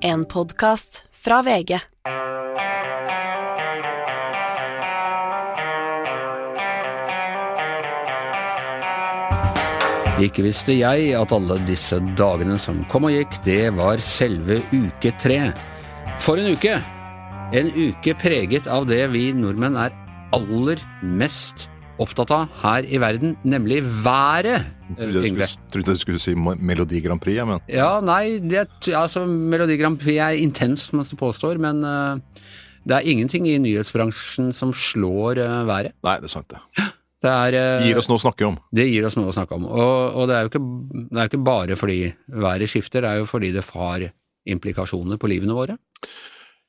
En podkast fra VG. Ikke visste jeg at alle disse dagene som kom og gikk, det var selve uke tre. For en uke! En uke preget av det vi nordmenn er aller mest opptatt av her i verden, nemlig været. Jeg Yngve. trodde du skulle si Melodi Grand Prix, men Ja, nei, det, altså Melodi Grand Prix er intenst, som man påstår, men uh, det er ingenting i nyhetsbransjen som slår uh, været. Nei, det er sant, det. Det, er, uh, Gir oss noe å snakke om. det gir oss noe å snakke om. Og, og det, er ikke, det er jo ikke bare fordi været skifter, det er jo fordi det har implikasjoner på livene våre.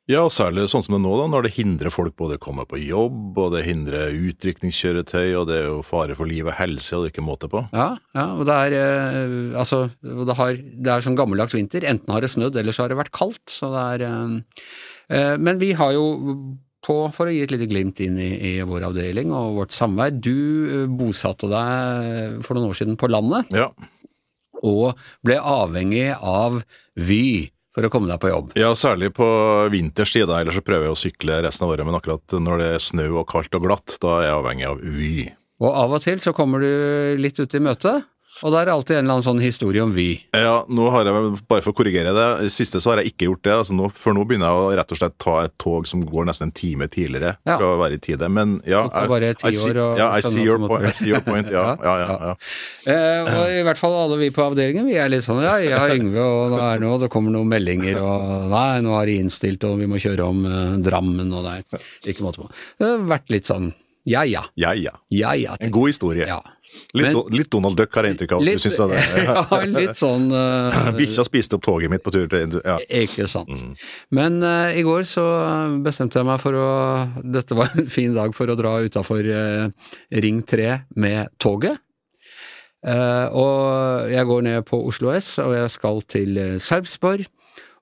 Ja, særlig sånn som det er nå, da, når det hindrer folk både å komme på jobb, og det hindrer utrykningskjøretøy, og det er jo fare for liv og helse, og det er ikke måte på. Ja, ja og det er eh, altså det, har, det er sånn gammeldags vinter. Enten har det snødd, eller så har det vært kaldt. Så det er eh, eh, Men vi har jo på, for å gi et lite glimt inn i, i vår avdeling og vårt samvær Du eh, bosatte deg for noen år siden på landet, Ja. og ble avhengig av Vy for å komme deg på jobb. ja, særlig på vinterstid, da, ellers så prøver jeg å sykle resten av året, men akkurat når det er snø og kaldt og glatt, da er jeg avhengig av Vy. Og av og til så kommer du litt ut i møte, og da er det alltid en eller annen sånn historie om Vy. Ja, nå har jeg, bare for å korrigere det, siste så har jeg ikke gjort det, altså nå, for nå begynner jeg å rett og slett ta et tog som går nesten en time tidligere Ja. for å være i tide, men ja, jeg, I see- ja, I see your point, I see your point, ja, ja, ja, ja. Eh, og i hvert fall alle vi på avdelingen, vi er litt sånn ja, jeg har Yngve, og nå er noe, det kommer noen meldinger, og nei, nå har de innstilt, og vi må kjøre om eh, Drammen, og det er ikke måte på. Det har vært litt sånn ja ja, Ja, ja. ja ja. En god historie. Ja. Litt, Men- litt Donald Duck har jeg inntrykk av. Litt, synes det? ja, litt sånn uh, Bikkja spiste opp toget mitt på tur til ja. Ikke sant. Men uh, i går så bestemte jeg meg for å Dette var en fin dag for å dra utafor Ring 3 med toget. Eh, og jeg går ned på Oslo S, og jeg skal til uh, Sarpsborg.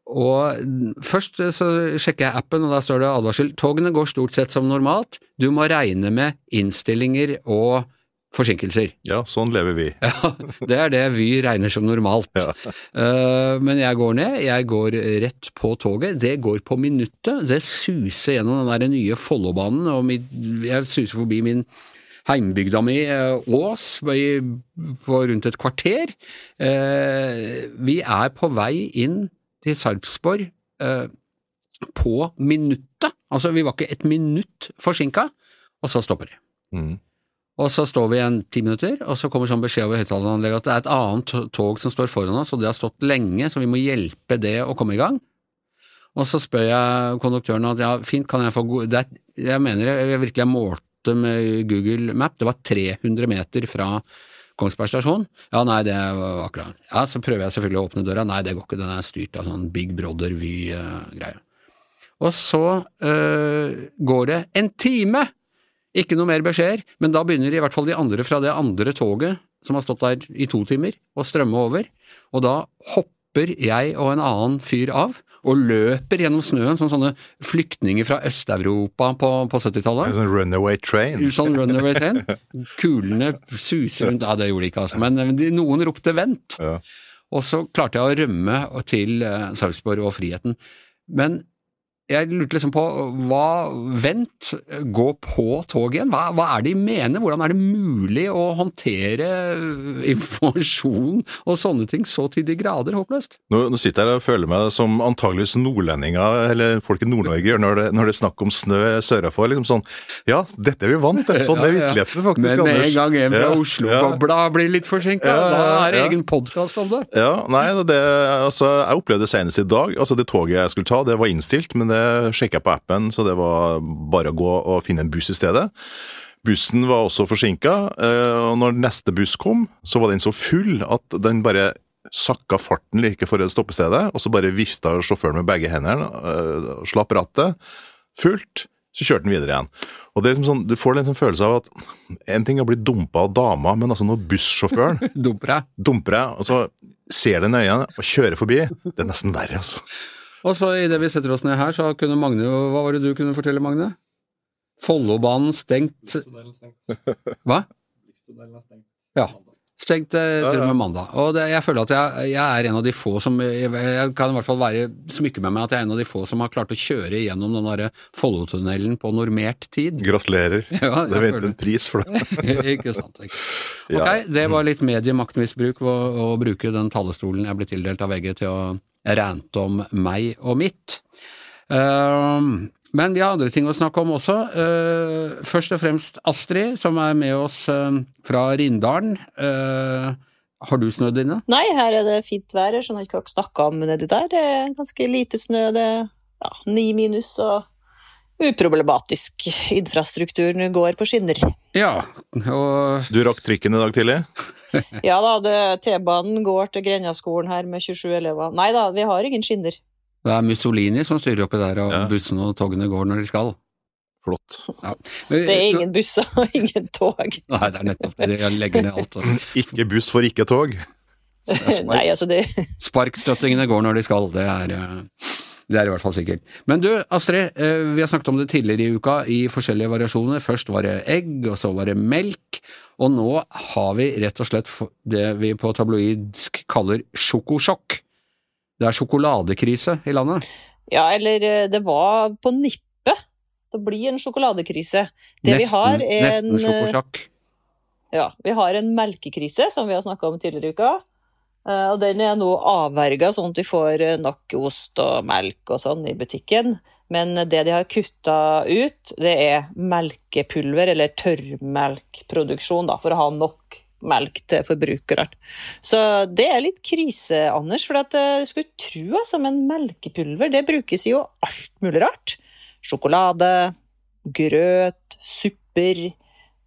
Og først så sjekker jeg appen, og der står det advarsel. Togene går stort sett som normalt. Du må regne med innstillinger og forsinkelser. ja, sånn lever vi. Ja, det er det Vy regner som normalt. Ja. Uh, men jeg går ned, jeg går rett på toget. Det går på minuttet. Det suser gjennom den der nye Follobanen, og mitt, jeg suser forbi min heimbygda mi eh, Ås på rundt et kvarter. Eh, vi er på vei inn til Sarpsborg på minuttet. Altså, vi var ikke et minutt forsinka, og så stopper det. Mm. Og så står vi igjen ti minutter, og så kommer sånn beskjed over høyttaleranlegget at det er et annet tog som står foran oss, og det har stått lenge, så vi må hjelpe det å komme i gang. Og så spør jeg konduktøren at ja, fint, kan jeg få god er, Jeg mener jeg, virkelig jeg målte med Google Map, det var 300 meter fra Kongsberg stasjon. Ja, nei, det var akkurat Ja, så prøver jeg selvfølgelig å åpne døra, nei, det går ikke, den er styrt av sånn Big Brother-Vy-greie. Og så øh, går det en time! Ikke noe mer beskjeder, men da begynner i hvert fall de andre fra det andre toget, som har stått der i to timer, å strømme over, og da hopper jeg og en annen fyr av, og løper gjennom snøen som sånne flyktninger fra Øst-Europa på, på 70-tallet. Sånn runaway train. Sånn runaway train. Kulene suser rundt, ja det gjorde de ikke altså, men de, noen ropte vent. Ja. Og så klarte jeg å rømme til eh, Sarpsborg og Friheten. Men jeg lurte liksom på hva Vent, gå på toget igjen? Hva, hva er det de mener? Hvordan er det mulig å håndtere informasjon og sånne ting så til de grader håpløst? Nå, nå sitter jeg og føler meg som antageligvis nordlendinger, eller folk i Nord-Norge gjør når når det er snakk om snø sørafor. Liksom sånn Ja, dette er vi vant til, sånn er Ja, ja. virkeligheten faktisk, Men med en gang en fra Ja, Oslo-bobla blir litt forsinka, Ja, da ja, er det egen podkast om det. Ja, nei, det, altså, jeg opplevde det senest i dag. Altså, Det toget jeg skulle ta, det var innstilt, men det sjekka jeg på appen, så det var bare å gå og finne en buss i stedet. Bussen var også forsinka, og når neste buss kom, så var den så full at den bare sakka farten like foran stoppestedet, og så bare vifta sjåføren med begge hendene, øh, slapp rattet, fullt, så kjørte den videre igjen. Og det er liksom sånn, Du får en sånn følelse av at en ting er å bli dumpa av dama, men altså når bussjåføren Dumper deg. og så ser den øynene og kjører forbi. Det er nesten verre, altså. Og så idet vi setter oss ned her, så kunne Magne Hva var det du kunne fortelle, Magne? Follobanen stengt Hva? Ja. Stengt eh, til og med mandag. Og det, jeg føler at jeg, jeg, er en av de få som jeg, jeg kan i hvert fall være smykke med meg at jeg er en av de få som har klart å kjøre gjennom den derre Follotunnelen på normert tid. Gratulerer. Ja, det venter en pris for det. ikke sant. Ikke. Ja. Ok, det var litt mediemaktmisbruk å, å bruke den talerstolen jeg ble tildelt av VG til å rante om meg og mitt. Ehm, men vi har andre ting å snakke om også. Eh, først og fremst Astrid, som er med oss eh, fra Rindalen. Eh, har du snødd inne? Nei, her er det fint vær. Jeg skjønner ikke hva dere snakker om nedi der. Det er ganske lite snø. Det er ja, ni minus og uproblematisk. Infrastrukturen går på skinner. Ja, og Du rakk trikken i dag tidlig? Ja da, det- T-banen går til Grenjaskolen her med 27 elever. Nei da, vi har ingen skinner. det er Mussolini som styrer oppi der, og Ja. bussene og togene går når de skal. Flott. Ja. Men- Det er ingen busser og ingen tog. Nei, det er nettopp det. Jeg legger ned alt. Ikke buss for ikke tog. Nei, altså det Sparkstøttingene går når de skal, det er, eh, det er i hvert fall sikkert. Men du, Astrid, eh, vi har snakket om det tidligere i uka i forskjellige variasjoner. Først var det egg, og så var det melk, og nå har vi rett og slett det vi på tabloidsk kaller sjokosjokk. Det er sjokoladekrise i landet. Ja, eller eh, det var på nippet. Det blir en sjokoladekrise. Det vi har, er en nesten sjokosjakk. Ja, vi har en melkekrise, som vi har snakka om tidligere i uka. Eh, Og den er nå avverga, sånn at de får eh, nok ost og melk og sånn i butikken. Men det de har kutta ut, det er melkepulver, eller tørrmelkproduksjon, da, for å ha nok melk til forbrukerne. Så det er litt krise, Anders, for at du skulle tro altså, men melkepulver det brukes jo alt mulig rart. Sjokolade, grøt, supper,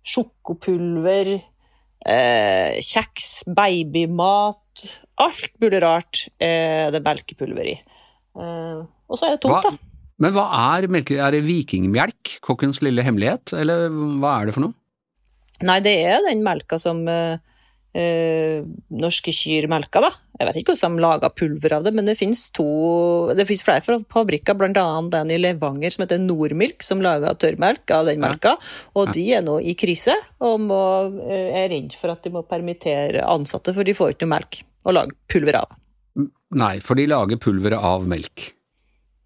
sjokopulver, eh, kjeks, babymat Alt mulig rart er det melkepulver i. Eh, og så er det tomt, da. Men hva er melke? Er det vikingmelk? Kokkens lille hemmelighet? Eller hva er det for noe? Nei, det er den melka som eh, eh, norske kyr melka. da. Jeg vet ikke hvordan de lager pulver av det, men det fins flere fabrikker, annet den i Levanger som heter Nordmilk, som lager tørrmelk av den melka. Og de er nå i krise og må, eh, er redd for at de må permittere ansatte, for de får ikke noe melk å lage pulver av. Nei, for de lager pulveret av melk.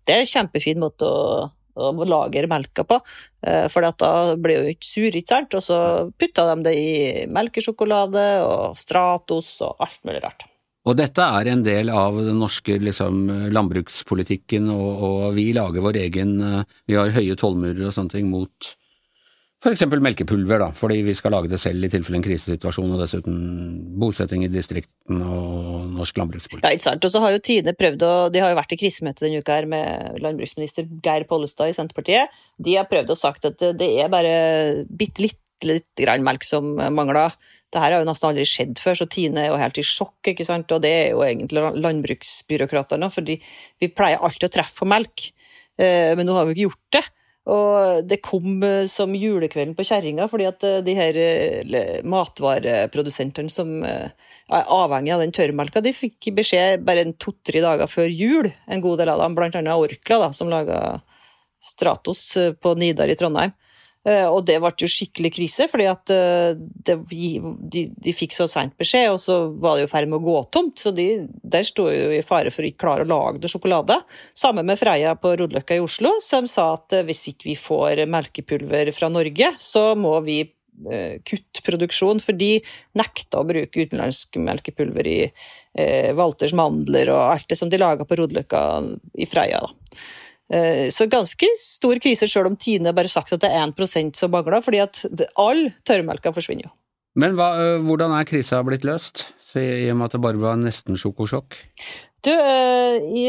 Det er en kjempefin måte å, å lagre melka på, eh, for da blir jo ikke sur, ikke sant? Og så putter de det i melkesjokolade og Stratos og alt mulig rart. Og dette er en del av den norske liksom, landbrukspolitikken, og, og vi lager vår egen eh, Vi har høye tollmurer og sånne ting mot f.eks. melkepulver, da, fordi vi skal lage det selv i tilfelle en krisesituasjon, og dessuten bosetting i distriktene og norsk landbrukspolitikk. Ja, ikke sant? Og så har jo Tine prøvd å De har jo vært i krisemøte denne uka her med landbruksminister Geir Pollestad i Senterpartiet. De har prøvd å sagt at det er bare bitte litt, litt grann melk som mangler. Det her har jo nesten aldri skjedd før, så Tine er jo helt i sjokk, ikke sant? Og det er jo egentlig landbruksbyråkratene, fordi vi pleier alltid å treffe på melk, eh, men nå har vi ikke gjort det. Og det kom eh, som julekvelden på kjerringa, fordi at eh, de her eh, matvareprodusentene som er avhengig av den tørrmelka, de fikk beskjed bare en to-tre dager før jul, en god del av dem, annet Orkla, da, som laga Stratos på Nidar i Trondheim. Eh, Og det ble jo skikkelig krise, fordi at eh, det, de, de fikk så seint beskjed, og så var det jo i ferd med å gå tomt. Så de, der sto jo i fare for å ikke klare å lage noe sjokolade. Sammen med Freia på Rodeløkka i Oslo, som sa at eh, hvis ikke vi får melkepulver fra Norge, så må vi kutte produksjon, for de nekta å bruke utenlandsk melkepulver i eh, Walters mandler og alt det som de laga på Rodeløkka i Freia. da. Eh, Så ganske stor krise, selv om Tine bare sagt at det er 1 som mangler, fordi at all tørrmelka forsvinner jo. Men hva, øh, hvordan er krisa blitt løst, Så i og med at det bare var nesten sjokosjokk? Du, eh, i,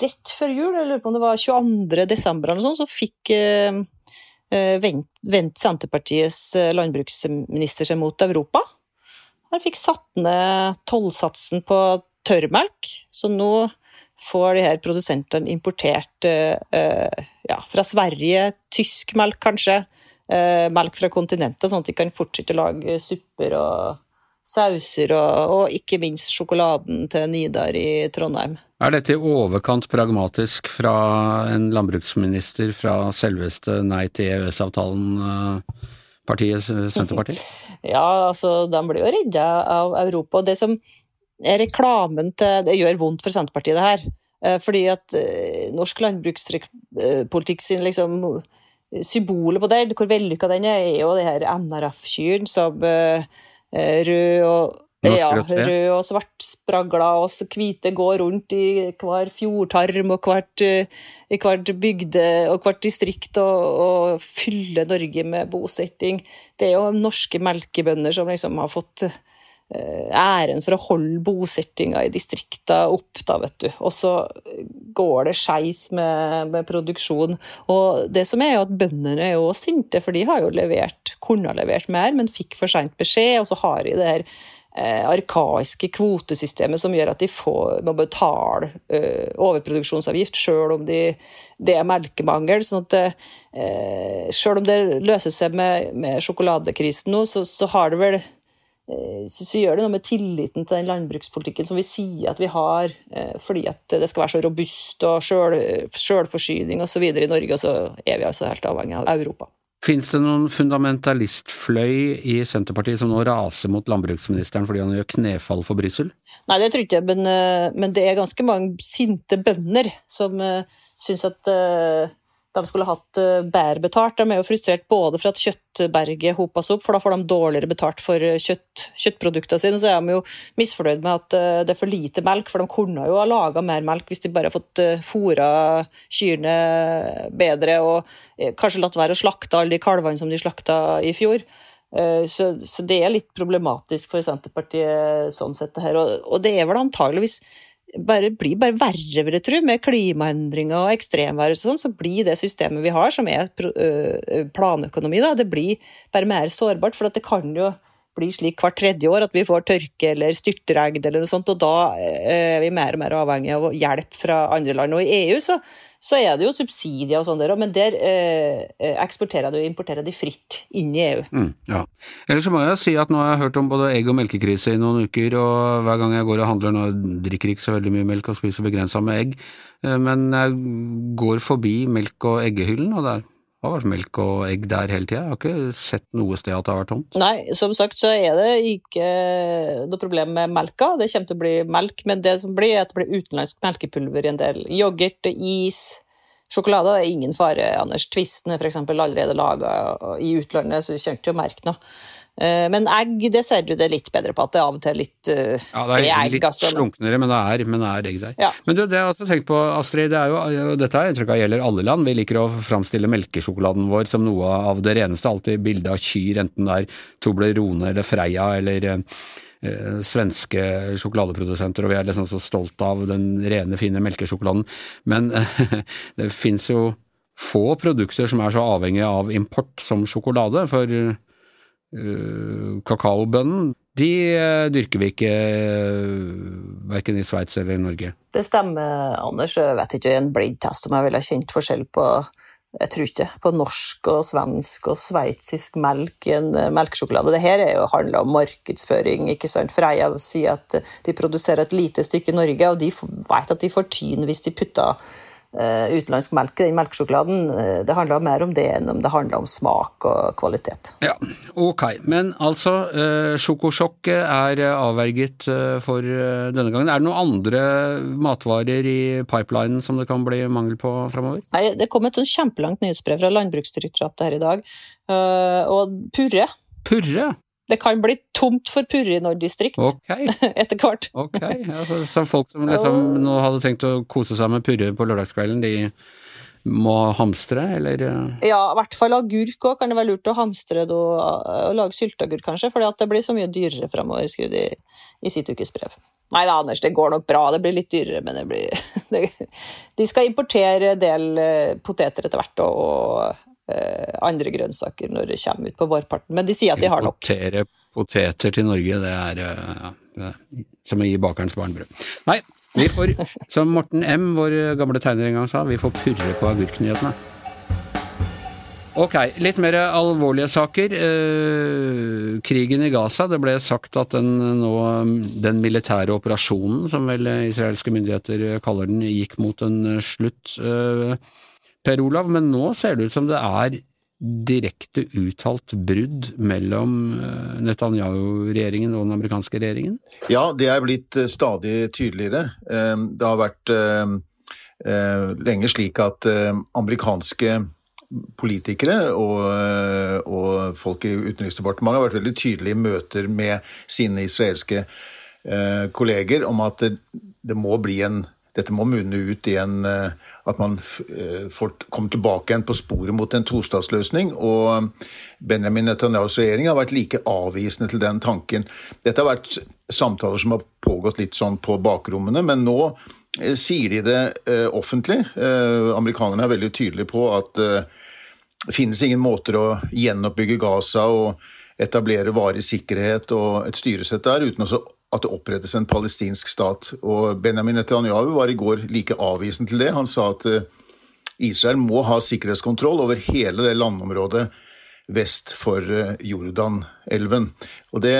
rett før jul, jeg lurer på om det var 22. desember eller sånn, så fikk eh, vent, vendt Senterpartiets eh, landbruksminister seg mot Europa. Han fikk satt ned tollsatsen på tørrmelk, så nå får de her produsentene importert eh, eh, ja, fra Sverige, tysk melk kanskje, eh, melk fra kontinentet, sånn at de kan fortsette å lage supper og sauser, og, og ikke minst sjokoladen til Nidar i Trondheim. Er dette i overkant pragmatisk fra en landbruksminister fra selveste Nei til EØS-avtalen partiet Senterpartiet? Ja, altså, de blir jo redda av Europa. Det som reklamen til Det gjør vondt for Senterpartiet, det her. Eh, fordi at eh, norsk landbrukspolitikk sin liksom Symbolet på den, hvor vellykka den er, er jo det her NRF-kyrne som uh, rød og ja, rød og svart spragla og så hvite går rundt i hver fjordtarm og hvert, i hvert bygde og hvert distrikt og, og fyller Norge med bosetting. Det er jo norske melkebønder som liksom har fått Eh, æren for å holde bosettinga i distrikta opp, da, vet du. Og så går det skeis med, med, produksjon. Og det som er jo at bøndene er jo sinte, for de har jo levert, kunne ha levert mer, men fikk for seint beskjed, og så har de det her eh, arkaiske kvotesystemet som gjør at de får, må betale eh, overproduksjonsavgift selv om de, det er melkemangel. sånn at eh, Selv om det løser seg med, med sjokoladekrisen nå, så, så har det vel Eh, så, så, gjør det noe med tilliten til den landbrukspolitikken som vi sier at vi har, eh, fordi at det skal være så robust og selvforsyning osv. i Norge, og så er vi altså helt avhengig av Europa. Fins det noen fundamentalistfløy i Senterpartiet som nå raser mot landbruksministeren fordi han gjør knefall for Brussel? Nei, det tror jeg ikke, men, eh, men, det er ganske mange sinte bønder som uh, syns at uh, de skulle hatt eh, bedre betalt. De er jo frustrert både for at kjøttberget hopes opp, for da får de dårligere betalt for eh, kjøtt, kjøttproduktene sine. Så er de jo misfornøyd med at eh, det er for lite melk, for de kunne jo ha laga mer melk hvis de bare har fått fôra kyrne bedre og kanskje latt være å slakte alle de kalvene som de slakta i fjor. Så, så, det er litt problematisk for Senterpartiet sånn sett, det her. Og, og det er vel antageligvis bare, blir bare verre, vil jeg tro, med klimaendringer og ekstremvær og sånn, så blir det systemet vi har, som er planøkonomi, da, det blir bare mer sårbart. For det kan jo bli slik hvert tredje år at vi får tørke eller styrtregn eller noe sånt, og da er vi mer og mer avhengig av hjelp fra andre land. Og i EU så så er det jo subsidier og sånn der òg, men der eh, eh, eksporterer du og importerer de fritt inn i EU. Mm, ja. Ellers så må jeg si at nå har jeg hørt om både egg- og melkekrise i noen uker, og hver gang jeg går og handler nå drikker ikke så veldig mye melk og spiser begrensa med egg, eh, men jeg går forbi melk- og eggehyllen, og der det har vært melk og egg der hele tida. Jeg har ikke sett noe sted at det har vært tomt. Nei, som sagt så er det ikke noe problem med melka. Det kommer til å bli melk, men det som blir, er at det blir utenlandsk melkepulver i en del. Yoghurt, is, sjokolade er ingen fare. Anders Tvisten er f.eks. allerede laga i utlandet, så du kommer til å merke noe. Eh, men egg det ser du det litt bedre på, at det av og til er litt uh, Ja, det er, er egg, litt altså. slunknere, men det er, men det er egg der. Ja. Men du, det jeg har tenkt på, Astrid, det er jo, dette er, jeg inntrykk av gjelder alle land. Vi liker å framstille melkesjokoladen vår som noe av det reneste. Alltid bilde av kyr, enten det er Toblerone eller Freia eller uh, svenske sjokoladeprodusenter, og vi er liksom så stolt av den rene, fine melkesjokoladen. Men det fins jo få produkter som er så avhengige av import som sjokolade. for kakaobønnen, de uh, dyrker vi ikke uh, verken i Sveits eller i Norge. Det stemmer, Anders. Jeg vet ikke en blindtest om jeg ville kjent forskjell på jeg tror ikke, på norsk og svensk og sveitsisk melk i en melkesjokolade. Det her jo, handler om markedsføring. ikke sant? Freia sier at de produserer et lite stykke i Norge, og de vet at de får tyn hvis de putter Eh, utenlandsk melk i den melkesjokoladen. Eh, det handla mer om det enn om det handla om smak og kvalitet. Ja, ok. Men altså, eh, sjokosjokket er avverget for denne gangen. Er det noen andre matvarer i pipelinen som det kan bli mangel på framover? Nei, det kom et kjempelangt nyhetsbrev fra Landbruksdirektoratet her i dag. Og purre. Purre? Det kan bli tomt for purre i Nord distrikt okay. etter hvert. ok, ja, Så folk som liksom nå hadde tenkt å kose seg med purre på lørdagskvelden, de må hamstre, eller? Ja, i hvert fall agurk òg kan det være lurt å hamstre det og lage sylteagurk, kanskje, for det blir så mye dyrere fremover, skriver de i sitt ukesbrev. Nei da, Anders, det går nok bra. Det blir litt dyrere, men det blir det, De skal importere del eh, poteter etter hvert, og, Eh, andre grønnsaker når det kommer ut på vårparten. Men de sier at de har nok. Importere poteter til Norge, det er eh, som å gi bakerens barn brød. Nei, vi får, som Morten M., vår gamle tegner en gang sa, vi får purre på agurknyhetene. Ok, litt mer alvorlige saker. Eh, krigen i Gaza. Det ble sagt at den, nå, den militære operasjonen, som vel israelske myndigheter kaller den, gikk mot en slutt. Eh, Per Olav, men nå ser det ut som det er direkte uttalt brudd mellom eh, Netanyahu-regjeringen og den amerikanske regjeringen? Ja, det er blitt eh, stadig tydeligere. Eh, det har vært lenge slik at amerikanske politikere og, og folk i Utenriksdepartementet har vært veldig tydelige i møter med sine israelske kolleger om at det, det må en dette må munne ut i en, at man eh, får, komme tilbake igjen på sporet mot en tostatsløsning. Og Benjamin Netanyahus regjering har vært like avvisende til den tanken. Dette har vært samtaler som har pågått litt sånn på bakrommene, men nå eh, sier de det offentlig. Amerikanerne er veldig tydelige på at det finnes ingen måter å gjenoppbygge Gaza og etablere varig sikkerhet og et styresett der uten å at det opprettes en palestinsk stat. Og Benjamin Netanyahu var i går like avvisende til det. Han sa at eh, Israel må ha sikkerhetskontroll over hele det landområdet vest for eh, Jordanelven. Og det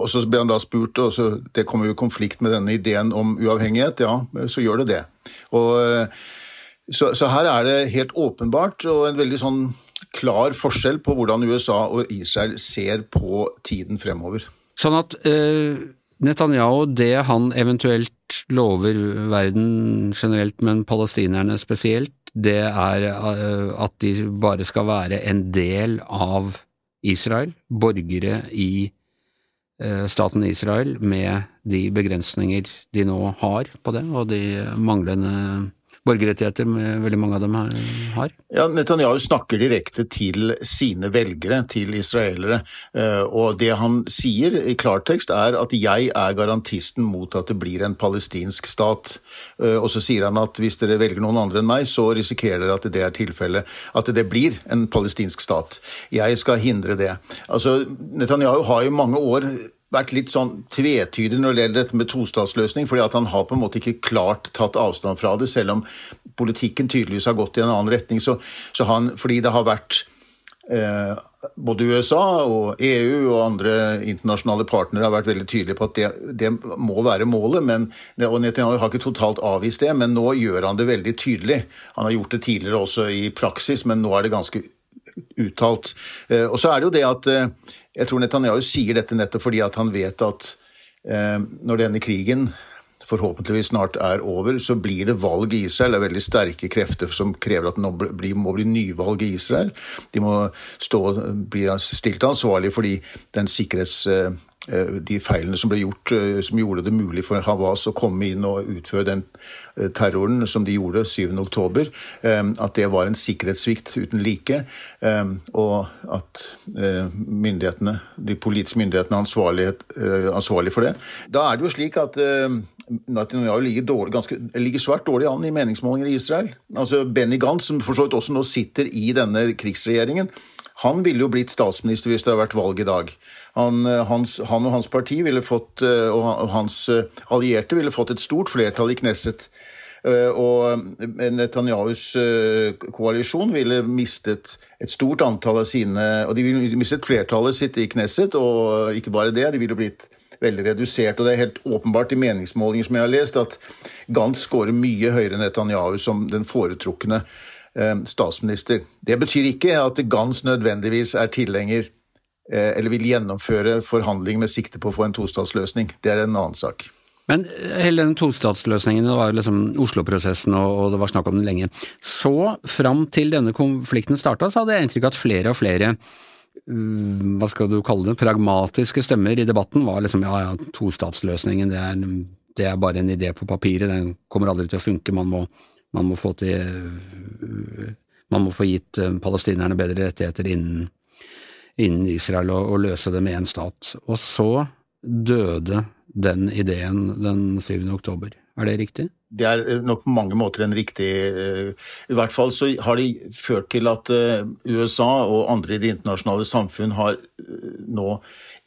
og så ble han da spurt, og så, det kommer jo i konflikt med denne ideen om uavhengighet. Ja, så gjør det det. Og, eh, så, så, her er det helt åpenbart og en veldig sånn klar forskjell på hvordan USA og Israel ser på tiden fremover. Sånn at uh, Netanyahu, det han eventuelt lover verden generelt, men palestinerne spesielt, det er uh, at de bare skal være en del av Israel, borgere i uh, staten Israel, med de begrensninger de nå har på det, og de manglende borgerrettigheter veldig mange av dem har? Ja, Netanyahu snakker direkte til sine velgere, til israelere. Eh, og det han sier i klartekst er at 'jeg er garantisten mot at det blir en palestinsk stat'. Eh, og så sier han at hvis dere velger noen andre enn meg, så risikerer dere at det er tilfellet. At det blir en palestinsk stat. Jeg skal hindre det. Altså, Netanyahu har i mange år vært litt sånn tvetydig når det gjelder dette med tostatsløsning, fordi at han har på en måte ikke klart tatt avstand fra det, selv om politikken tydeligvis har gått i en annen retning. Så, så han, fordi det har vært eh, både USA og EU og andre internasjonale partnere har vært veldig tydelige på at det, det må være målet. Men, og Netanyahu har ikke totalt avvist det, men nå gjør han det veldig tydelig. Han har gjort det tidligere også i praksis, men nå er det ganske uttalt. Eh, og så er det jo det at eh, jeg tror Netanyahu sier dette nettopp fordi at han vet at eh, når denne krigen forhåpentligvis snart er over, så blir det valg i Israel. Det er veldig sterke krefter som krever at det må bli nyvalg i Israel. De må stå, bli stilt ansvarlig fordi den sikkerhets Eh, de feilene som ble gjort, eh, som gjorde det mulig for Hamas å komme inn og utføre den eh, terroren som de gjorde 7.10, at det var en sikkerhetssvikt uten like, og at myndighetene, de politiske myndighetene er ansvarlig for det. Da er det jo slik at Netanyahu ligger, dårlig, ganske, ligger, svært dårlig an i meningsmålinger i Israel. Altså Benny Gantz, som for så vidt også nå sitter i denne krigsregjeringen, han ville jo blitt statsminister hvis det hadde vært valg i dag. Han, eh, hans, han, og hans parti fått, eh, og hans eh, allierte ville fått et stort flertall i Knesset. Og Netanyahus koalisjon ville mistet et stort antall av sine Og de ville mistet flertallet sitt i Knesset, og ikke bare det, de ville blitt veldig redusert. Og det er helt åpenbart i meningsmålinger som jeg har lest, at Gantz scorer mye høyere enn Netanyahu som den foretrukne statsminister. Det betyr ikke at Gantz nødvendigvis er tilhenger Eh, eller vil gjennomføre forhandlinger med sikte på å få en tostatsløsning. Det er en annen sak. Men eh, hele den tostatsløsningen, det var liksom Oslo-prosessen og, det var snakk om den lenge. Så fram til denne konflikten starta, så hadde jeg inntrykk av at flere og flere hva skal du kalle det, pragmatiske stemmer i debatten var liksom ja, ja, tostatsløsningen det er, det er bare en idé på papiret, den kommer aldri til å funke, man må, man må få til man må få gitt eh, palestinerne bedre rettigheter innen innen Israel og, og løse det med én stat. Og så døde den ideen den 7. oktober. Er det riktig? Det er eh, nok på mange måter en riktig eh, I hvert fall så har det ført til at eh, USA og andre i det internasjonale samfunn har nå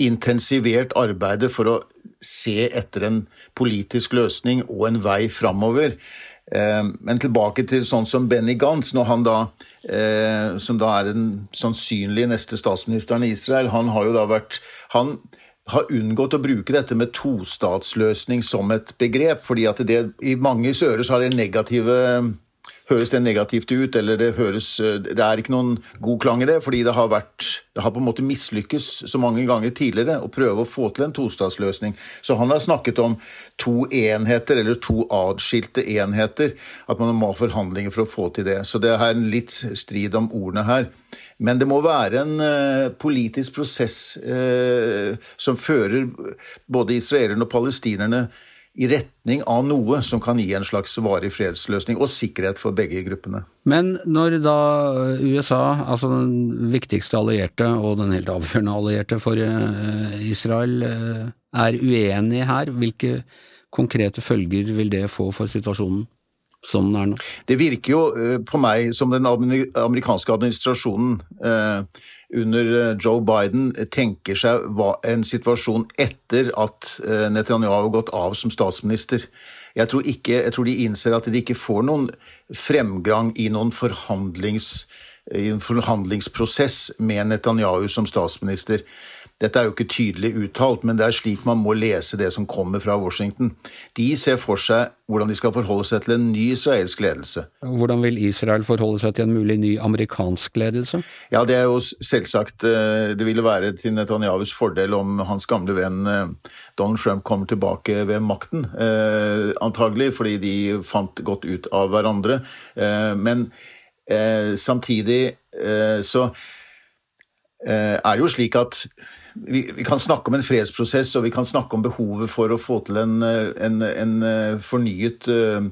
intensivert arbeidet for å se etter en politisk løsning og en vei framover. Men tilbake til sånn som Benny Gantz, når han da som da er den sannsynlige neste statsministeren i Israel, han har jo da vært Han har unngått å bruke dette med tostatsløsning som et begrep, fordi at det i manges ører så har det negative høres det negativt ut, eller det høres Det er ikke noen god klang i det, fordi det har vært Det har på en måte mislykkes så mange ganger tidligere å prøve å få til en tostatsløsning. Så han har snakket om to enheter, eller to atskilte enheter. At man må ha forhandlinger for å få til det. Så det er en litt strid om ordene her. Men det må være en uh, politisk prosess uh, som fører både israelerne og palestinerne i retning av noe som kan gi en slags varig fredsløsning og sikkerhet for begge gruppene. Men når da USA, altså den viktigste allierte og den helt avgjørende allierte for eh, Israel, eh, er uenig her, hvilke konkrete følger vil det få for situasjonen? er nå? Det virker jo eh, på meg som den amerikanske administrasjonen under Joe Biden tenker seg en situasjon etter at Netanyahu har gått av som statsminister. Jeg tror, ikke, jeg tror de innser at de ikke får noen fremgang i noen forhandlings, i en forhandlingsprosess med Netanyahu som statsminister. Dette er jo ikke tydelig uttalt, men det er slik man må lese det som kommer fra Washington. De ser for seg hvordan de skal forholde seg til en ny israelsk ledelse. Hvordan vil Israel forholde seg til en mulig ny amerikansk ledelse? Ja, Det er jo selvsagt eh, Det ville være til Netanyahus fordel om hans gamle venn eh, Donald Trump kommer tilbake ved makten, eh, antagelig, fordi de fant godt ut av hverandre. Men samtidig så er det jo slik at vi, vi, kan snakke om en fredsprosess, og vi kan snakke om behovet for å få til en, en, en eh, fornyet uh,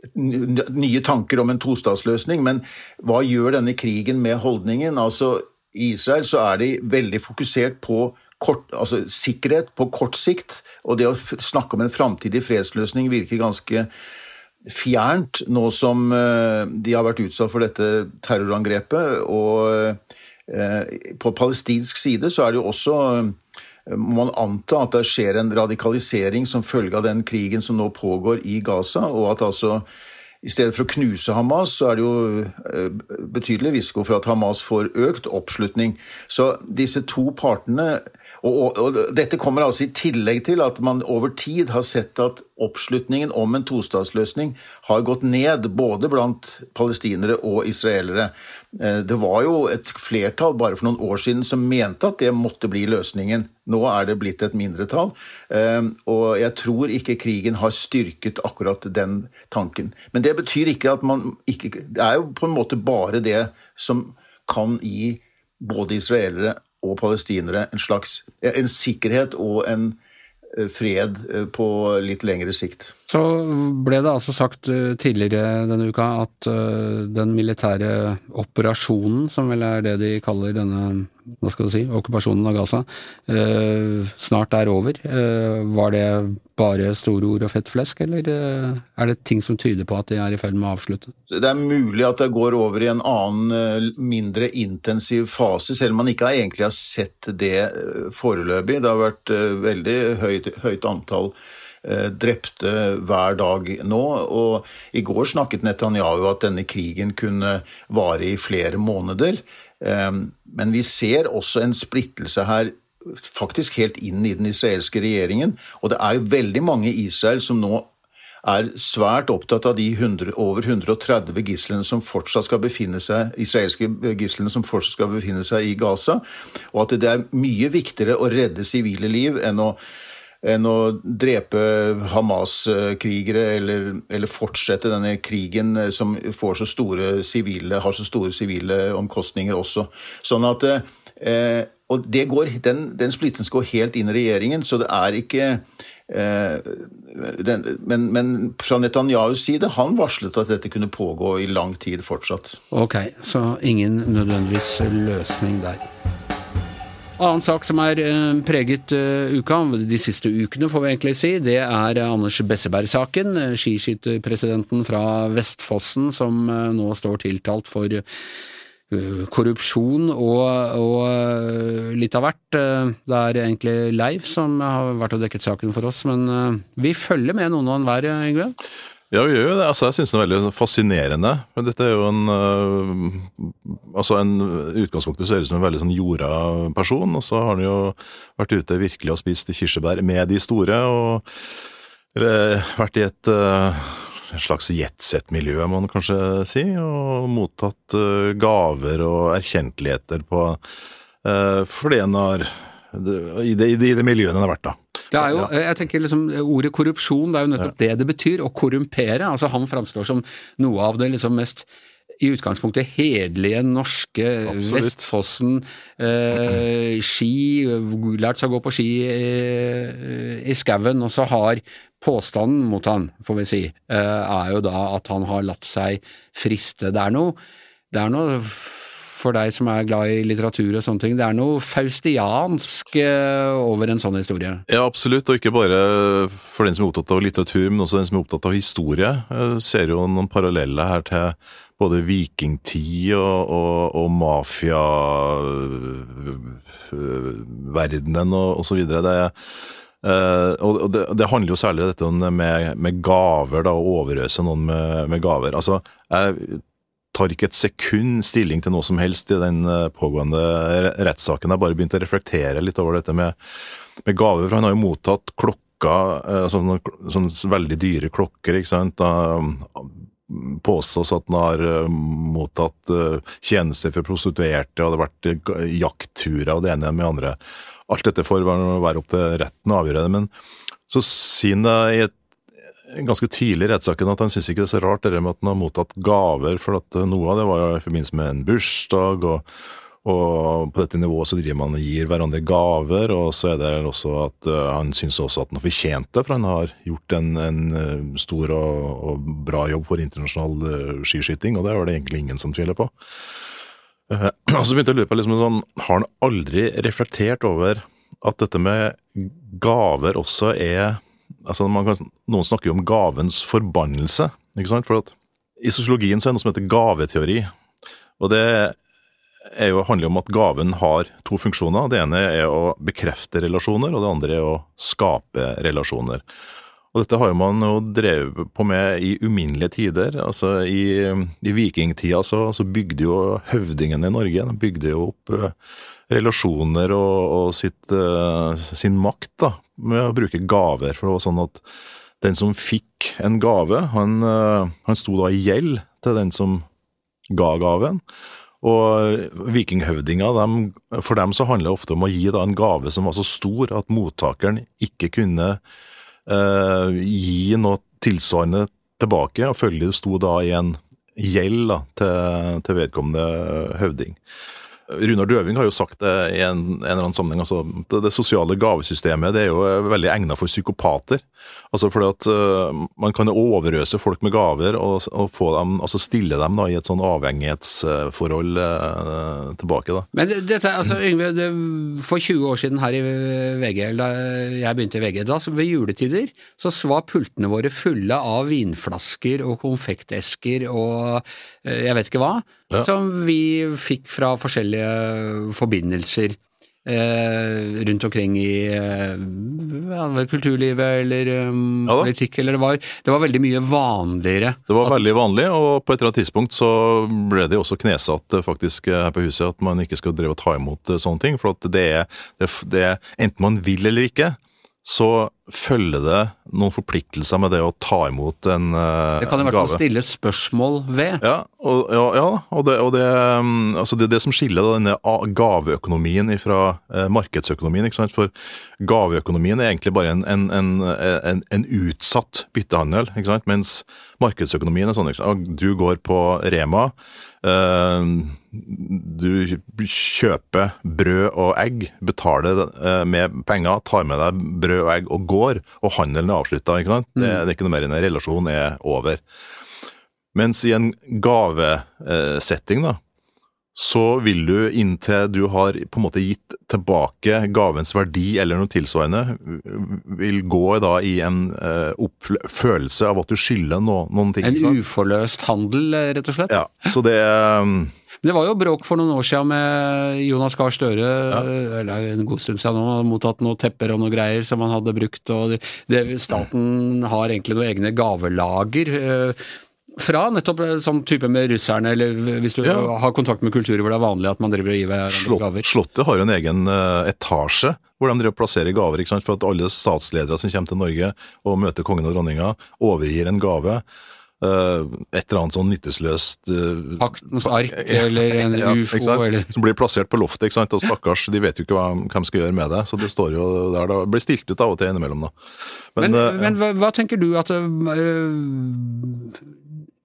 Nye tanker om en tostatsløsning, men hva gjør denne krigen med holdningen? Altså, I Israel så er de veldig fokusert på kort, altså, sikkerhet på kort sikt, og det å snakke om en framtidig fredsløsning virker ganske fjernt nå som de har vært utsatt for dette terrorangrepet. og Eh, på palestinsk side så er det jo også eh, må man anta at det skjer en radikalisering som følge av den krigen som nå pågår i Gaza, og at altså i stedet for å knuse Hamas, så er det jo eh, betydelig risiko for at Hamas får økt oppslutning. Så disse to partene og, og, Dette kommer altså i tillegg til at man over tid har sett at oppslutningen om en tostatsløsning har gått ned, både blant palestinere og israelere. Eh, det var jo et flertall bare for noen år siden som mente at det måtte bli løsningen. Nå er det blitt et mindretall, eh, og jeg tror ikke krigen har styrket akkurat den tanken. Men det betyr ikke at man ikke Det er jo på en måte bare det som kan gi både israelere og palestinere en slags en sikkerhet og en eh, fred eh, på litt lengre sikt. Så ble det altså sagt eh, tidligere denne uka at den militære operasjonen, som vel er det de kaller denne hva skal du si, okkupasjonen av Gaza, snart er over. Var det bare store ord og fett flesk, eller eh, er det ting som tyder på at de er i ferd med å avslutte? Det er mulig at det går over i en annen, eh, mindre intensiv fase, selv om man ikke egentlig har sett det eh, foreløpig. Det har vært veldig høyt, høyt antall drepte hver dag nå. Og i går snakket Netanyahu at denne krigen kunne vare i flere måneder. Men vi ser også en splittelse her faktisk helt inn i den israelske regjeringen. Og det er jo veldig mange i Israel som nå er svært opptatt av de 100, over 130 gislene som fortsatt skal befinne seg, israelske gislene som fortsatt skal befinne seg i Gaza, og at det er mye viktigere å redde sivile liv enn å, enn å drepe Hamas-krigere eller, eller, fortsette denne krigen som får så civile, har så store sivile omkostninger også. Sånn at eh, og går, den, den splittelsen går helt inn i regjeringen, så det er ikke eh, den, men, men, fra Netanyahus side, han varslet at dette kunne pågå i lang tid fortsatt. Ok, så ingen nødvendigvis løsning der. Annen sak som er eh, preget uh, uka, de siste ukene får vi egentlig si, det er Anders Besseberg-saken. Skiskytterpresidenten fra Vestfossen som nå står tiltalt for Eh, korrupsjon og, og, eh, litt av hvert. Eh, det er egentlig Leif som har vært og dekket saken for oss, men vi følger med noen og enhver, Yngve? Ja, vi gjør jo det. Altså, jeg syns den er veldig fascinerende. Men dette er jo en Altså, en utgangspunktet ser ut som en veldig sånn jorda person, og så har han jo vært ute virkelig og spist kirsebær med de store, og vært i et et slags jetsett-miljø, må man kanskje si, og mottatt gaver og erkjentligheter på uh, fordi en har i det, i det miljøet den har vært, da. Det er jo, jeg tenker liksom, Ordet korrupsjon det er jo nettopp det det betyr, å korrumpere. altså Han framstår som noe av det liksom mest i utgangspunktet hederlige norske Absolutt. Vestfossen, eh, ski, lært seg å gå på ski eh, i skauen, og så har påstanden mot han, får vi si, eh, er jo da at han har latt seg friste. Det er noe, det er noe for deg som er glad i litteratur og sånne ting. Det er noe faustiansk eh, over en sånn historie? Ja, absolutt, og ikke bare for den som er opptatt av litteratur, men også den som er opptatt av historie. Jeg ser jo noen paralleller her til både vikingtid og, og, og mafiaverdenen og, og så videre. Det, Uh, og det, det, handler jo særlig dette om med, med gaver, da, å overøse noen med, med gaver. Altså, jeg tar ikke et sekund stilling til noe som helst i den eh, pågående rettssaken. Jeg har bare begynt å reflektere litt over dette med, med gaver, for han har jo mottatt klokker, eh, sånne, sånne veldig dyre klokker, ikke sant. Da påstås at han har eh, mottatt tjenester for prostituerte, og det har vært jaktturer og det ene med det andre. Alt dette får være opp til retten å avgjøre det, men så sier han i et ganske tidlig i rettssaken at han syns ikke det er så rart det med at han har mottatt gaver, for at eh, noe av det var i forbindelse med en bursdag, og, og på dette nivået så driver man og gir hverandre gaver, og så er det også at han syns også at han har fortjent det, for han har gjort en, en eh, stor og, og, bra jobb for internasjonal skiskyting, og det var det egentlig ingen som tviler på. Og så begynte jeg å lure på liksom sånn, har han aldri reflektert over at dette med gaver også er altså kan, Noen snakker jo om gavens forbannelse, ikke sant? For at i sosiologien så er det noe som heter gaveteori. Og det jo, handler om at gaven har to funksjoner. Det ene er å bekrefte relasjoner, og det andre er å skape relasjoner. Og dette har jo man jo drevet på med i uminnelige tider. Altså I, i vikingtida så, så, bygde jo høvdingene i Norge de bygde jo opp uh, relasjoner og, og sitt, uh, sin makt da, med å bruke gaver. For det var sånn at den som fikk en gave, han, uh, han sto da i gjeld til den som ga gaven. Og vikinghøvdinger, for dem så handler det ofte om å gi da en gave som var så stor at mottakeren ikke kunne uh, gi noe tilsvarende tilbake, og følgelig sto da i en gjeld da, til, til vedkommende høvding. Runar Døving har jo sagt det i en, en eller annen sammenheng. altså det, det, sosiale gavesystemet det er jo veldig egnet for psykopater. altså fordi at uh, Man kan overøse folk med gaver og, og få dem, altså stille dem da i et sånn avhengighetsforhold uh, tilbake. da. Men dette, altså Yngve, det, For 20 år siden her i VG, da jeg begynte i VG, da ved juletider så var pultene våre fulle av vinflasker og konfektesker og jeg vet ikke hva ja. som vi fikk fra forskjellige forbindelser eh, rundt omkring i eh, kulturlivet eller um, ja, politikk, eller det var, det var veldig mye vanligere. Det var at, veldig vanlig, og på et eller annet tidspunkt så ble det også knesatt eh, faktisk her på huset at man ikke skal drive og ta imot eh, sånne ting. For at det er, det, det, enten man vil eller ikke, så følger det noen forpliktelser med det å ta imot en gave. Det kan i hvert fall stille spørsmål ved. Ja, og, ja, ja, og, det, og det, mm, altså det, det, som skiller denne gaveøkonomien fra eh, markedsøkonomien. For gaveøkonomien er egentlig bare en, en, en, en utsatt byttehandel, mens markedsøkonomien er sånn at du går på Rema. Eh, du kjøper brød og egg, betaler eh, med penger, tar med deg brød og egg og går, og handelen er avslutta. Det, mm. det, er ikke noe mer enn en relasjon er over. Mens i en gavesetting, da, så vil du inntil du har på en måte gitt tilbake gavens verdi eller noe tilsvarende, vil gå da i en uh, følelse av at du skylder no, noen ting. En uforløst handel, rett og slett? Ja, så det um, det var jo bråk for noen år siden med Jonas Gahr Støre, ja. eller en god stund siden nå, mottatt noen tepper og noen greier som han hadde brukt. og det, det, Staten har egentlig noen egne gavelager. Eh, fra nettopp sånn type med russerne, eller hvis du ja. har kontakt med kulturer hvor det er vanlig at man driver og gir hverandre gaver. Slottet har jo en egen uh, etasje hvor de driver og plasserer gaver. ikke sant? For at alle statsledere som kommer til Norge og møter kongen og dronninga, overgir en gave. eh, et eller annet sånn nytteløst uh, Paktens ark eller en ja, ufo eller Som blir plassert på loftet, ikke sant? og stakkars, de vet jo ikke hva hvem skal gjøre med det. Så det står jo der, det blir stilt ut av og til innimellom, da. Men, eh, men hva, hva tenker du at øh,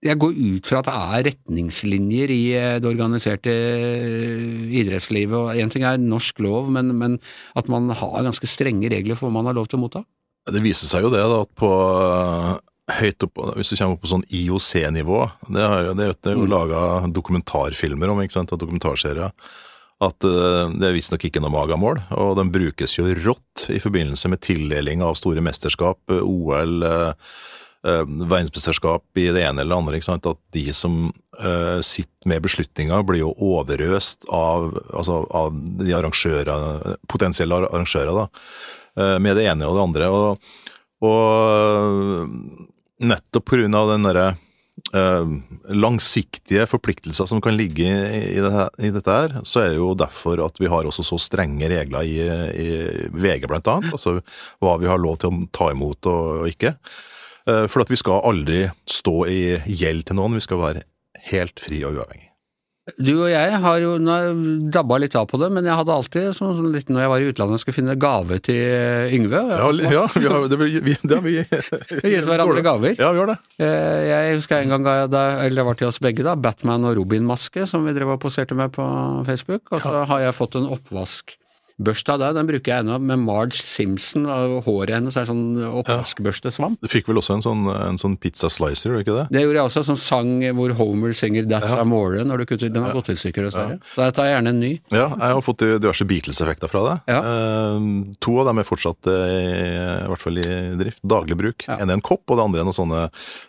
Jeg går ut fra at det er retningslinjer i øh, det organiserte øh, idrettslivet. og Én ting er norsk lov, men, men at man har ganske strenge regler for hva man har lov til å motta? Det viser seg jo det, da, at på eh, høyt opp, hvis du kommer opp på sånn IOC-nivå, det, er jo- det, er jo- Mm. laga dokumentarfilmer om, ikke sant, og dokumentarserier, at eh, det er visstnok ikke noe magamål, og den brukes jo rått i forbindelse med tildeling av store mesterskap, eh, OL, eh, eh, verdensmesterskap i det ene eller det andre, ikke sant, at de som uh, sitter med beslutninger blir jo overøst av, altså, av de arrangører, potensielle arrangører, da, uh, med det ene og det andre, og, og nettopp av den derre uh, langsiktige forpliktelser som kan ligge i, i, det her, i dette her, så er det jo derfor at vi har også så strenge regler i, i VG annet, altså hva vi har lov til å ta imot og, og ikke. Eh, For at vi skal aldri stå i gjeld til noen, vi skal være helt fri og uavhengig. Du og jeg har jo dabba litt av på det, men jeg hadde alltid, sånn, sånn litt når jeg var i utlandet, skulle finne gave til øh, Yngve. Ja, ja vi har, det, vi, det har vi gitt hverandre gaver. Ja, vi har det. Eh, Jeg husker en gang deg, eller det var til oss begge, da, Batman og Robin-maske som vi drev og poserte med på Facebook, og så har jeg fått en oppvaskbørste av der den bruker jeg ennå, med Marge Simpson, og håret hennes er sånn oppvaskbørstesvamp. Du fikk vel også en sånn, en sånn pizza slicer, gjorde du ikke det? Det gjorde jeg også, som sang hvor Homer synger That's Amore når du kutter, den har gått i stykker dessverre. Så jeg tar gjerne en ny. Ja, jeg har fått diverse Beatles-effekter fra det. Ja. Uh, to av dem er fortsatt eh, i hvert fall i drift, daglig bruk. Ja. En er en kopp, og det andre er noen sånne,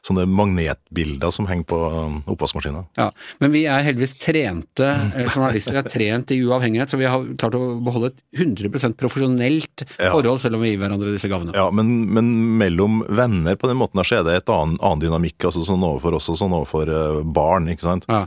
sånne magnetbilder som henger på um, oppvaskmaskinen. Ja, Men vi er heldigvis trente eh, journalister, er trent i uavhengighet, så vi har klart å beholde et 100 profesjonelt forhold, selv om vi gir hverandre disse gavene. Ja, men, men mellom venner på den måten her, så er det et annen, annen dynamikk, altså sånn overfor oss og sånn overfor eh, barn, ikke sant. Ja.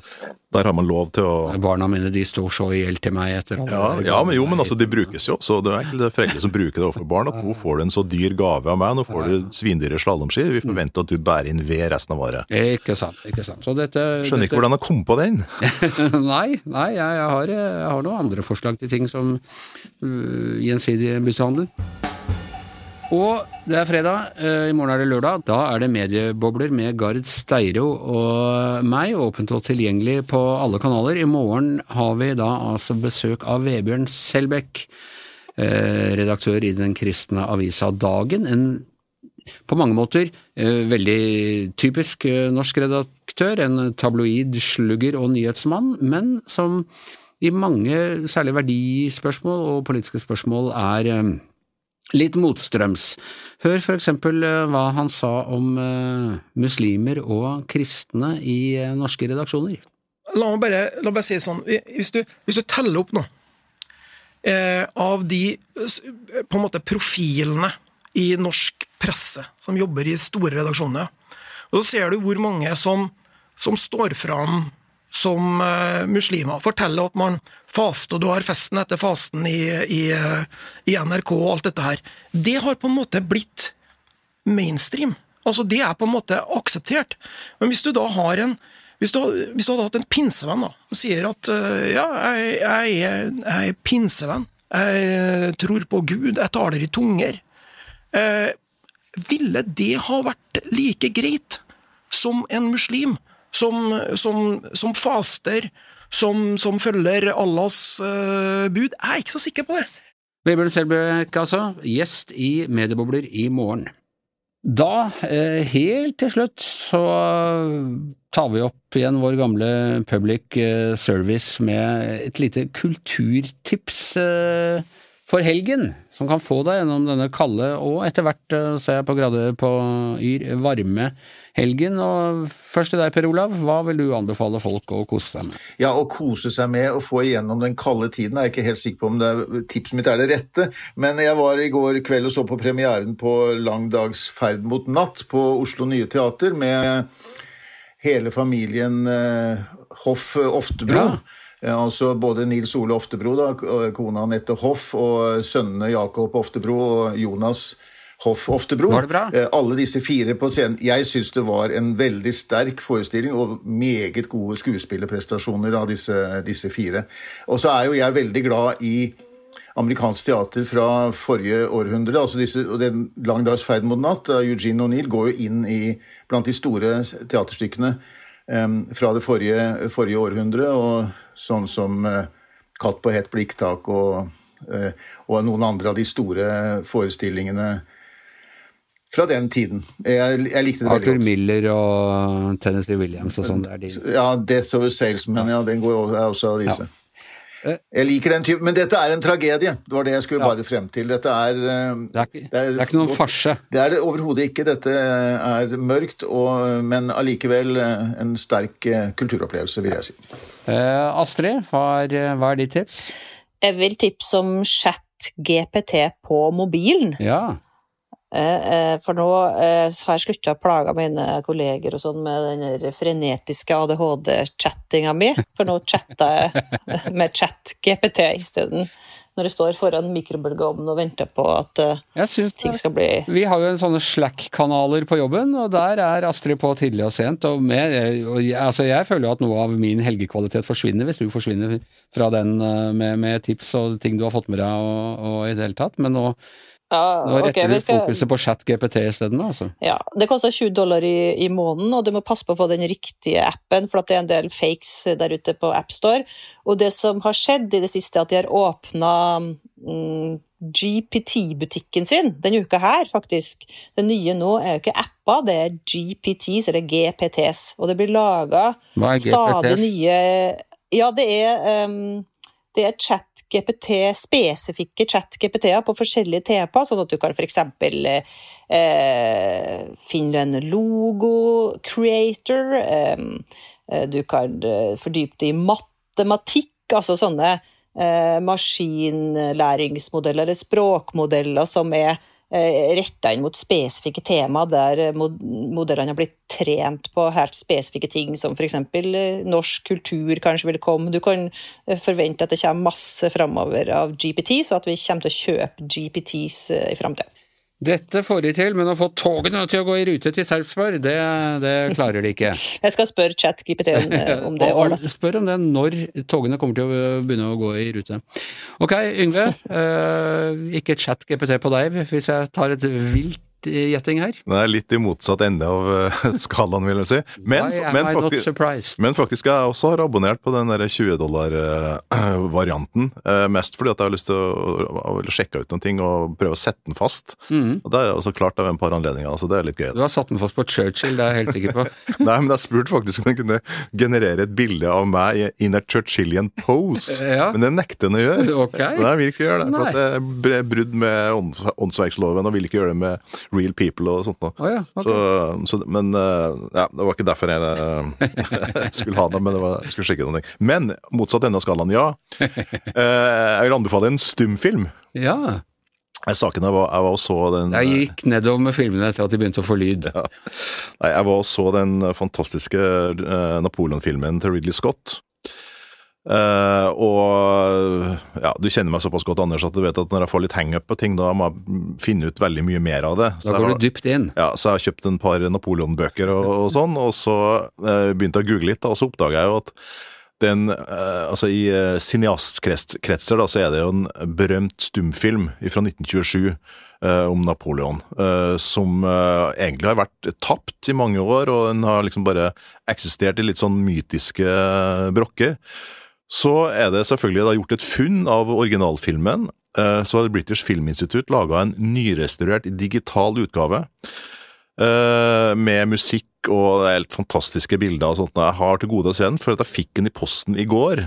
Der har man lov til å Barna mine de står så i gjeld til meg etter alle ja, ja, men jo, men altså, de brukes jo Så Det er egentlig foreldre som bruker det overfor barn. At nå får du en så dyr gave av meg, nå får du svindyre slalåmski. Vi forventer at du bærer inn ved resten av året. Ikke sant. ikke sant. Så dette, Skjønner ikke hvordan jeg kom på den. nei, nei jeg, jeg, har, jeg har noen andre forslag til ting som uh, gjensidig byttehandel. Og det er fredag, eh, i morgen er det lørdag. Da er det mediebobler med Gard Steiro og meg, åpent og tilgjengelig på alle kanaler. I morgen har vi da altså besøk av Vebjørn Selbekk, eh, redaktør i den kristne avisa Dagen. En på mange måter eh, veldig typisk norsk redaktør, en tabloid slugger og nyhetsmann, men som i mange, særlig verdispørsmål og politiske spørsmål, er litt motstrøms. Hør for eksempel eh, hva han sa om eh, muslimer og kristne i eh, norske redaksjoner. La meg bare, la meg si det sånn, hvis du, hvis du teller opp nå, eh, av de på en måte profilene i norsk presse som jobber i store redaksjoner, og så ser du hvor mange som, som står fram som eh, muslimer, forteller at man faster, og du har festen etter fasten i, i, eh, i NRK og alt dette her. Det har på en måte blitt mainstream. Altså, det er på en måte akseptert. Men hvis du da har en hvis du, hvis du hadde hatt en pinsevenn da, som sier at øh, ja, jeg, jeg, jeg er pinsevenn, jeg tror på Gud, jeg taler i tunger, eh, ville det ha vært like greit som en muslim som, som, som faster, som, som følger Allahs uh, bud? Jeg er ikke så sikker på det. Vebjørn Selbekk, altså, gjest i Mediebobler i morgen. Da, eh, helt til slutt, så tar vi opp igjen vår gamle public eh, service med et lite kulturtips for helgen, som kan få deg gjennom denne kalde og etter hvert, eh, ser jeg på grader på Yr, varme helgen. Og først til deg, Per Olav, hva vil du anbefale folk å kose seg med? Ja, å kose seg med å få igjennom den kalde tiden er jeg ikke helt sikker på om det tipset mitt er det rette. Men jeg var i går kveld og så på premieren på Lang dags ferd mot natt på Oslo Nye Teater med hele familien eh, Hoff Oftebro. Ja. Eh, Altså både Nils Ole Oftebro, da, kona Anette Hoff, og sønnene Jakob Oftebro og Jonas Hoff Oftebro. Var det bra? Eh, Alle disse fire på scenen. Jeg syns det var en veldig sterk forestilling og meget gode skuespillerprestasjoner av disse, disse fire. Og så er jo jeg veldig glad i amerikansk teater fra forrige århundre. altså disse, og den Lang dags ferd mot natt av Eugene O'Neill går jo inn i blant de store teaterstykkene fra det forrige, forrige århundre, og sånn som eh, Katt på hett blikktak og, eh, og noen andre av de store forestillingene fra den tiden. Jeg, jeg likte det veldig godt. Arthur. Miller og Tennessee Williams og sånn. De. Ja, Death of a Salesman, ja, den går også, er også av disse. Eh. Jeg liker den typen, men dette er en tragedie. Det var det jeg skulle Ja. bare frem til. Dette er eh, Det er ikke, det er ikke noen farse. Det er det overhodet ikke. Dette er mørkt, og, men allikevel eh, en sterk eh, kulturopplevelse, vil jeg si. Eh, Astrid, hva er, hva er ditt tips? Jeg vil tipse om chat-GPT på mobilen. Ja. Eh, eh, For nå eh, har jeg slutta å plage mine kolleger og sånn med den frenetiske ADHD-chattinga mi, for nå chatter jeg med chat-GPT isteden. Når jeg står foran mikrobølgeovnen og venter på at synes ting skal bli Vi har jo en sånne Slack-kanaler på jobben, og der er Astrid på tidlig og sent. Og, med, og jeg, altså jeg føler jo at noe av min helgekvalitet forsvinner hvis du forsvinner fra den med, med tips og ting du har fått med deg og, og i det hele tatt. Men nå, Ja, nå retter vi du skal- fokuset på chat-GPT isteden, altså. Ja, det koster 20 dollar i, i måneden, og du må passe på å få den riktige appen, for det er en del fakes der ute på AppStore. Og det som har skjedd i det siste, er at de har åpna mm, GPT-butikken sin denne uka her, faktisk. Det nye nå er jo ikke apper, det er GPTs, eller GPTs. Og det blir laga stadig nye Ja, det er um, det er chat-GPT, spesifikke chat-GPT-er på forskjellige temaer, sånn at du kan f.eks. Eh, finne en logo-creator, eh, eh, du kan eh, fordype det i matematikk, altså sånne eh, maskinlæringsmodeller eller språkmodeller som er retta inn mot spesifikke tema, der eh, modellene har blitt trent på helt spesifikke ting, som f.eks. norsk kultur kanskje vil komme. Du kan eh, forvente at det kommer masse framover av GPT, så at vi kommer til å kjøpe GPTs eh, i framtida. Dette får de til, men å få togene til å gå i rute til Sarpsborg, det, det klarer de ikke. Jeg skal spørre ChatGPT om, eh, om det Og- og. Spør om det når togene kommer til å begynne å gå i rute. Ok, Yngve. eh, ikke chat GPT på deg, hvis jeg tar et vilt gjetting her. Det er litt i motsatt ende av eh, skalaen, vil jeg si. Men, men, faktisk, men faktisk, jeg også har abonnert på den der 20 dollar-varianten. mest fordi at jeg har lyst til å, sjekke ut noen ting og prøve å sette den fast. Mm. Og Det er også klart av en par anledninger, så det er litt gøy. Du har satt den fast på Churchill, det er jeg helt sikker på. Nei, men jeg spurte faktisk om jeg kunne generere et bilde av meg i- in a Churchillian pose. Ja. Men det nekter den å gjøre. Okay. Nei, jeg vil ikke gjøre det. For at det er brudd med åndsverksloven, og vil ikke gjøre det med real people og sånt noe. Oh, ja, okay. så, så, men eh, ja, det var ikke derfor jeg eh, skulle ha det, men det var, jeg skulle sjekke noen ting. Men motsatt ende av skalaen, ja. Eh, jeg vil anbefale en stumfilm. Ja. Jeg saken jeg var, jeg var og så den Jeg gikk nedover med filmene etter at de begynte å få lyd. Nei, jeg var og så den fantastiske Napoleon-filmen til Ridley Scott. Eh, og ja, du kjenner meg såpass godt, Anders, at du vet at når jeg får litt hangup på ting, da må jeg finne ut veldig mye mer av det. Så Da går har- du dypt inn. Ja, så jeg har kjøpt en par Napoleon-bøker og, og sånn, og så uh, begynte jeg å google litt, da, og så oppdaga jeg jo at den, uh, altså I uh, cineastkretser da, så er det jo en berømt stumfilm fra 1927 eh, om Napoleon, som egentlig har vært tapt i mange år, og den har liksom bare eksistert i litt sånn mytiske brokker. Så er det selvfølgelig da gjort et funn av originalfilmen. eh, Så har British Film Institute laga en nyrestaurert digital utgave eh, med musikk og helt fantastiske bilder og sånt. Jeg har til gode å se den, for at jeg fikk den i posten i går.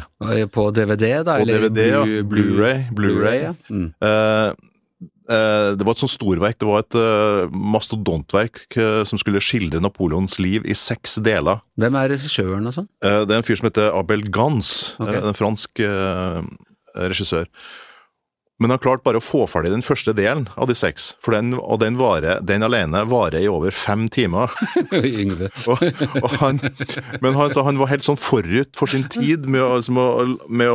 På DVD, da? På eller DVD. Blu- Blu-ray. Blu-ray. ja. Mm. Eh, det var et sånt storverk, det var et eh, mastodontverk eh, som skulle skildre Napoleons liv i seks deler. Hvem er regissøren og sånn? Det er en fyr som heter Abel Gans, Ok. eh, en fransk regissør. Men han klarte bare å få ferdig den første delen av de seks, for den, og den, vare, den alene varer i over fem timer. Og, og han, men han, han var helt sånn forut for sin tid med, altså, med,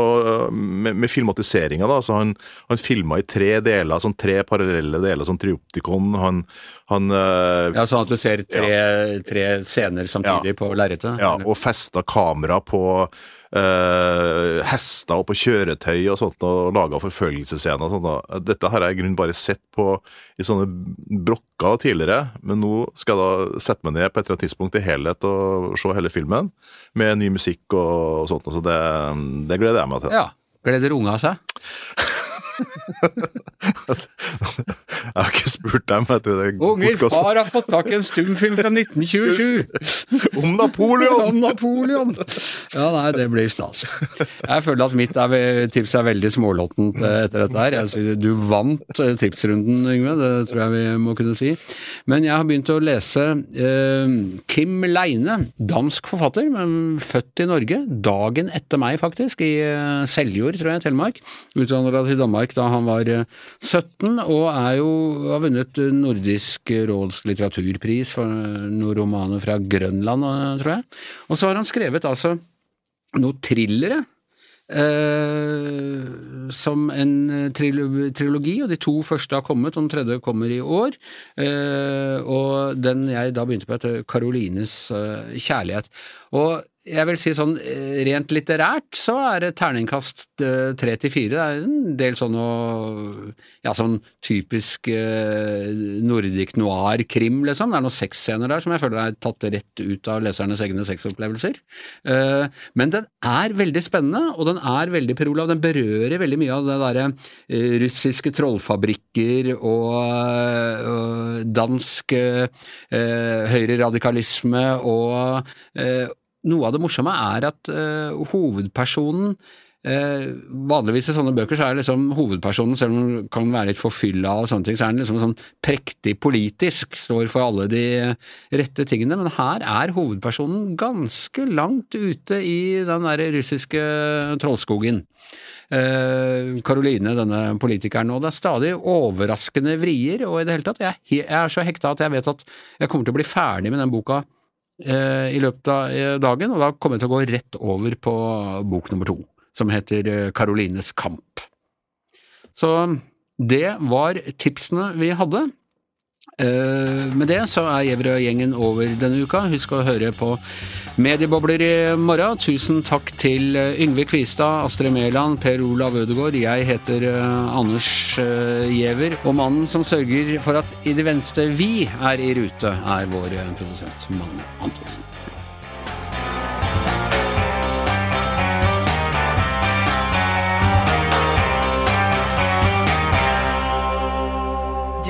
med, med filmatiseringa. Han, han filma i tre deler, sånn tre parallelle deler, sånn trioptikon. Han, han eh, Ja, Sånn at du ser tre, tre scener samtidig på lerretet? Ja, eller? og festa kamera på eh, hester og på kjøretøy og sånt, og laga forfølgelsesscener og sånt. da. Dette har jeg i grunnen bare sett på i sånne brokker tidligere, men nå skal jeg da sette meg ned på et eller annet tidspunkt i helhet og se hele filmen, med ny musikk og, sånt, så det, det gleder jeg meg til. Ja. Gleder unga seg? Jeg har ikke spurt dem Jeg det Unger, far har fått tak i en stumfilm fra 1927! om Napoleon! Om Napoleon! Ja, nei, det blir stas. Jeg føler at mitt er, tips er veldig smålåttent eh, etter dette her. Jeg Du vant eh, tipsrunden, Yngve, det tror jeg vi må kunne si. Men jeg har begynt å lese eh, Kim Leine, dansk forfatter, men født i Norge. Dagen etter meg, faktisk, i eh, Seljord, tror jeg, Telemark. Utvandra til Danmark da han var eh, 17, og er jo, har vunnet Nordisk råds litteraturpris for noen romaner fra Grønland, tror jeg. Og så har han skrevet altså noen thrillere. Uh, som en eh, trilo- trilogi, og de to første har kommet, og den tredje kommer i år. Uh, og den jeg da begynte på, heter Karolines uh, kjærlighet. Og jeg vil si sånn eh, rent litterært så er det terningkast eh, tre til fire. Det er en del sånn Ja, sånn typisk eh, nordic noir-krim, liksom. Det er noen sexscener der som jeg føler er tatt rett ut av lesernes egne sexopplevelser. Eh, men den er veldig spennende, og den er veldig Per Olav. Den berører veldig mye av det derre russiske trollfabrikker og, dansk høyreradikalisme og noe av det morsomme er at uh, hovedpersonen uh, Vanligvis i sånne bøker så er liksom hovedpersonen, selv om den kan være litt forfylla og sånne ting, så er den liksom sånn prektig politisk, står for alle de rette tingene. Men her er hovedpersonen ganske langt ute i den der russiske trollskogen. Karoline, denne politikeren, og det er stadig overraskende vrier, og i det hele tatt, jeg, er så hekta at jeg vet at jeg kommer til å bli ferdig med den boka eh, i løpet av eh, dagen, og da kommer jeg til å gå rett over på bok nummer to, som heter eh, Karolines kamp. Så det var tipsene vi hadde. Eh, med det så er Gjevrøy-gjengen over denne uka. Husk å høre på Mediebobler i morgen. Tusen takk til eh, Yngve Kvistad, Astrid Mæland, Per Olav Ødegaard. Jeg heter eh, Anders Giæver. Og mannen som sørger for at i det venstre vi er i rute, er vår produsent Magne Antonsen.